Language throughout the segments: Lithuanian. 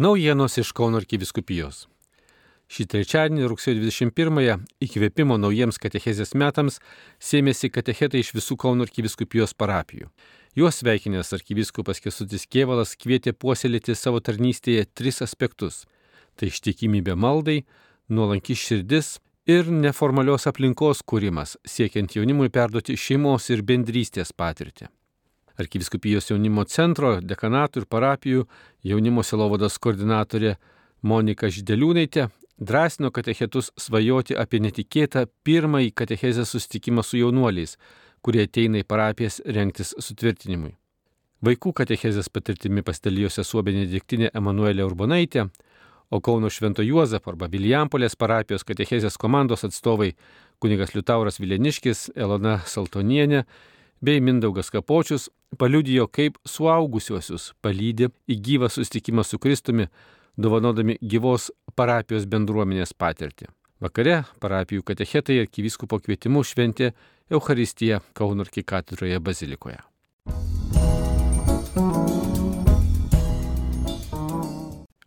Naujienos iš Kauno arkiviskupijos. Šį trečiadienį, rugsėjo 21-ąją, įkvėpimo naujiems katechezės metams sėmėsi katechetai iš visų Kauno arkiviskupijos parapijų. Juos sveikinęs arkiviskupas Kesutis Kievalas kvietė puoselėti savo tarnystėje tris aspektus - tai ištikimybė maldai, nuolanki širdis ir neformalios aplinkos kūrimas, siekiant jaunimui perduoti šeimos ir bendrystės patirtį. Arkiviskupijos jaunimo centro, dekanatų ir parapijų jaunimo silovados koordinatorė Monika Žideliūnaitė drąsino katechetus svajoti apie netikėtą pirmąjį katechezę susitikimą su jaunuoliais, kurie ateina į parapijas renktis sutvirtinimui. Vaikų katechezės patirtimi pasidalijo sesuo Benediktinė Emanuelė Urbonaitė, o Kauno Švento Juozapo arba Vilijampolės parapijos katechezės komandos atstovai kunigas Liutauras Vileniškis, Elona Saltonienė bei Mindaugas Kapočius paliudijo, kaip suaugusiuosius palydė į gyvą susitikimą su Kristumi, dovanodami gyvos parapijos bendruomenės patirtį. Vakare parapijų katechetai ir kyviskupo kvietimu šventė Euharistiją Kauno arkikatedroje bazilikoje.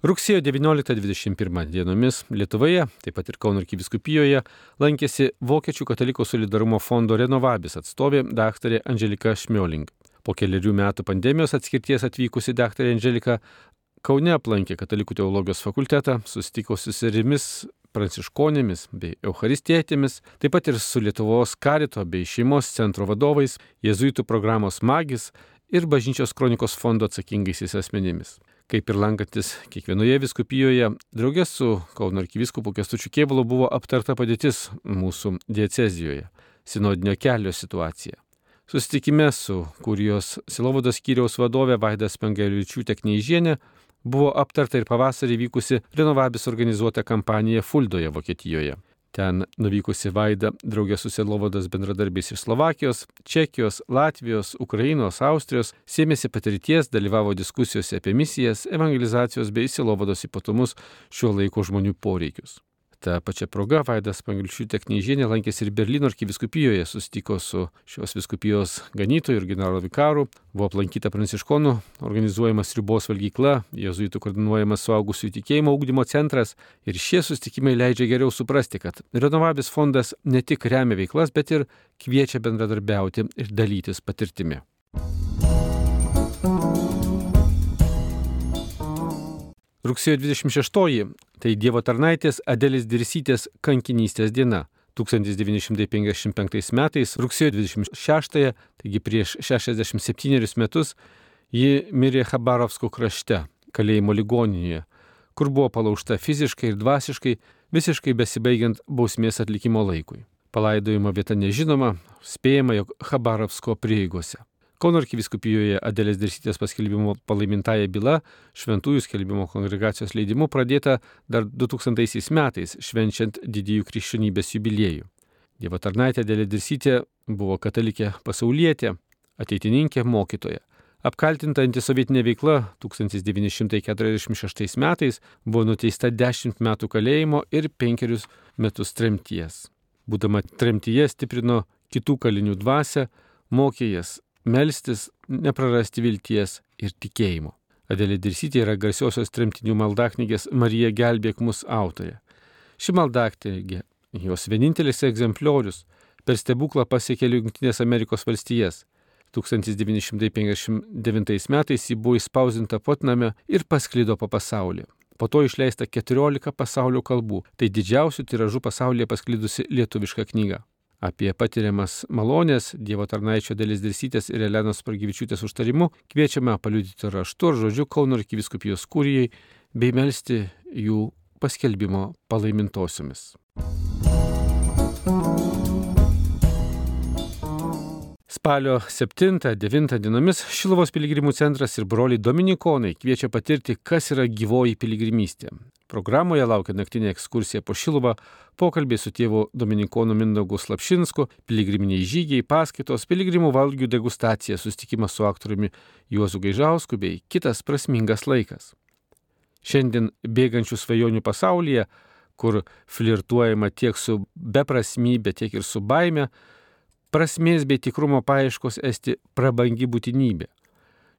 Rugsėjo 19-21 dienomis Lietuvoje, taip pat ir Kauno arkiviskupijoje, lankėsi Vokiečių katalikų solidarumo fondo Renovabis atstovė dr. Angelika Šmioling. Po keliarių metų pandemijos atskirties atvykusi dr. Angelika Kaune aplankė katalikų teologijos fakultetą, susitiko su serimis pranciškonėmis bei eucharistietėmis, taip pat ir su Lietuvos karito bei šeimos centro vadovais, jezuitų programos magis ir bažnyčios kronikos fondo atsakingaisiais asmenimis kaip ir lankantis kiekvienoje viskupijoje, draugės su Kauno arkivyskupu Kestučiu Kėvalu buvo aptarta padėtis mūsų diecezijoje, sinodinio kelio situacija. Susitikime su kurijos Silovados skyriaus vadovė Vaidas Pengeliučiūtė Kneižienė buvo aptarta ir pavasarį vykusi Renovabis organizuota kampanija Fuldoje Vokietijoje. Ten nuvykusi Vaida draugė su Selovados bendradarbiais iš Slovakijos, Čekijos, Latvijos, Ukrainos, Austrijos, sėmėsi patirties, dalyvavo diskusijose apie misijas, evangelizacijos bei Selovados ypatumus šiuo laiko žmonių poreikius. Ta pačia proga Vaidas Pangilšiūtė Knyžienė lankėsi ir Berlyno arkiviskupijoje, susitiko su šios viskupijos ganytoju ir generolo vikaru, buvo aplankyta pranciškonų, organizuojamas ribos valgykla, jezuitų koordinuojamas suaugusių tikėjimo ūkdymo centras ir šie susitikimai leidžia geriau suprasti, kad Renovabis fondas ne tik remia veiklas, bet ir kviečia bendradarbiauti ir dalytis patirtimi. Rugsėjo 26 - tai Dievo tarnaitės Adelis Dirsytės kankinystės diena. 1955 metais rugsėjo 26, taigi prieš 67 metus, ji mirė Khabarovsko krašte, kalėjimo ligoninėje, kur buvo palaužta fiziškai ir dvasiškai, visiškai besibaigiant bausmės atlikimo laikui. Palaidojimo vieta nežinoma, spėjama, jog Khabarovsko prieigose. Kauno arkiviskupijoje Adelės Dirsytės paskelbimo palaimintąją bylą šventųjų skelbimo kongregacijos leidimu pradėta dar 2000 metais, švenčiant didijų krikščionybės jubiliejų. Dievo tarnaitė Adelė Dirsytė buvo katalikė pasaulietė, ateitininkė, mokytoja. Apkaltinta antisovietinė veikla 1946 metais buvo nuteista 10 metų kalėjimo ir 5 metus tremties. Būdama tremtyje stiprino kitų kalinių dvasę, mokė jas melstis, neprarasti vilties ir tikėjimo. Adelė Dirsytė yra garsiosios tremtinių maldaknygės Marija gelbėk mus autorė. Ši maldaknygė, jos vienintelis egzempliorius, per stebuklą pasiekė Junktinės Amerikos valstijas. 1959 metais ji buvo įspausinta Potname ir pasklido po pasaulį. Po to išleista 14 pasaulio kalbų. Tai didžiausių tiražų pasaulyje pasklidusi lietuviška knyga apie patiriamas malonės Dievo tarnaičio dalis dirsytės ir Elenos Pragyvičiūtės užtarimu kviečiame paliudyti raštu ar žodžiu Kauno arkiviskupijos kūrijai bei melstį jų paskelbimo palaimintosiomis. Spalio 7-9 dienomis Šilovos piligrimų centras ir broliai Dominikonai kviečia patirti, kas yra gyvoji piligrimystė. Programoje laukia naktinė ekskursija po Šiluvą, pokalbiai su tėvu Dominikonu Mindaugu Slapšinsku, piligriminiai žygiai, paskaitos, piligrimų valgių degustacija, susitikimas su aktoriumi Juozu Gaižausku bei kitas prasmingas laikas. Šiandien bėgančių svajonių pasaulyje, kur flirtuojama tiek su beprasmybė, tiek ir su baime, prasmės bei tikrumo paieškos esti prabangi būtinybė.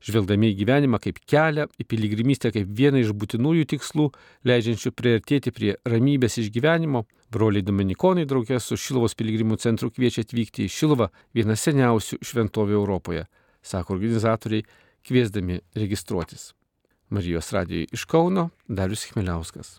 Žvelgdami į gyvenimą kaip kelią, į piligrimystę kaip vieną iš būtinųjų tikslų, leidžiančių priartėti prie ramybės išgyvenimo, broliai Dominikonai draugė su Šilovos piligrimų centru kviečia atvykti į Šilovą, vieną seniausių šventovių Europoje, sako organizatoriai, kviesdami registruotis. Marijos radijai iš Kauno Darius Chmeliauskas.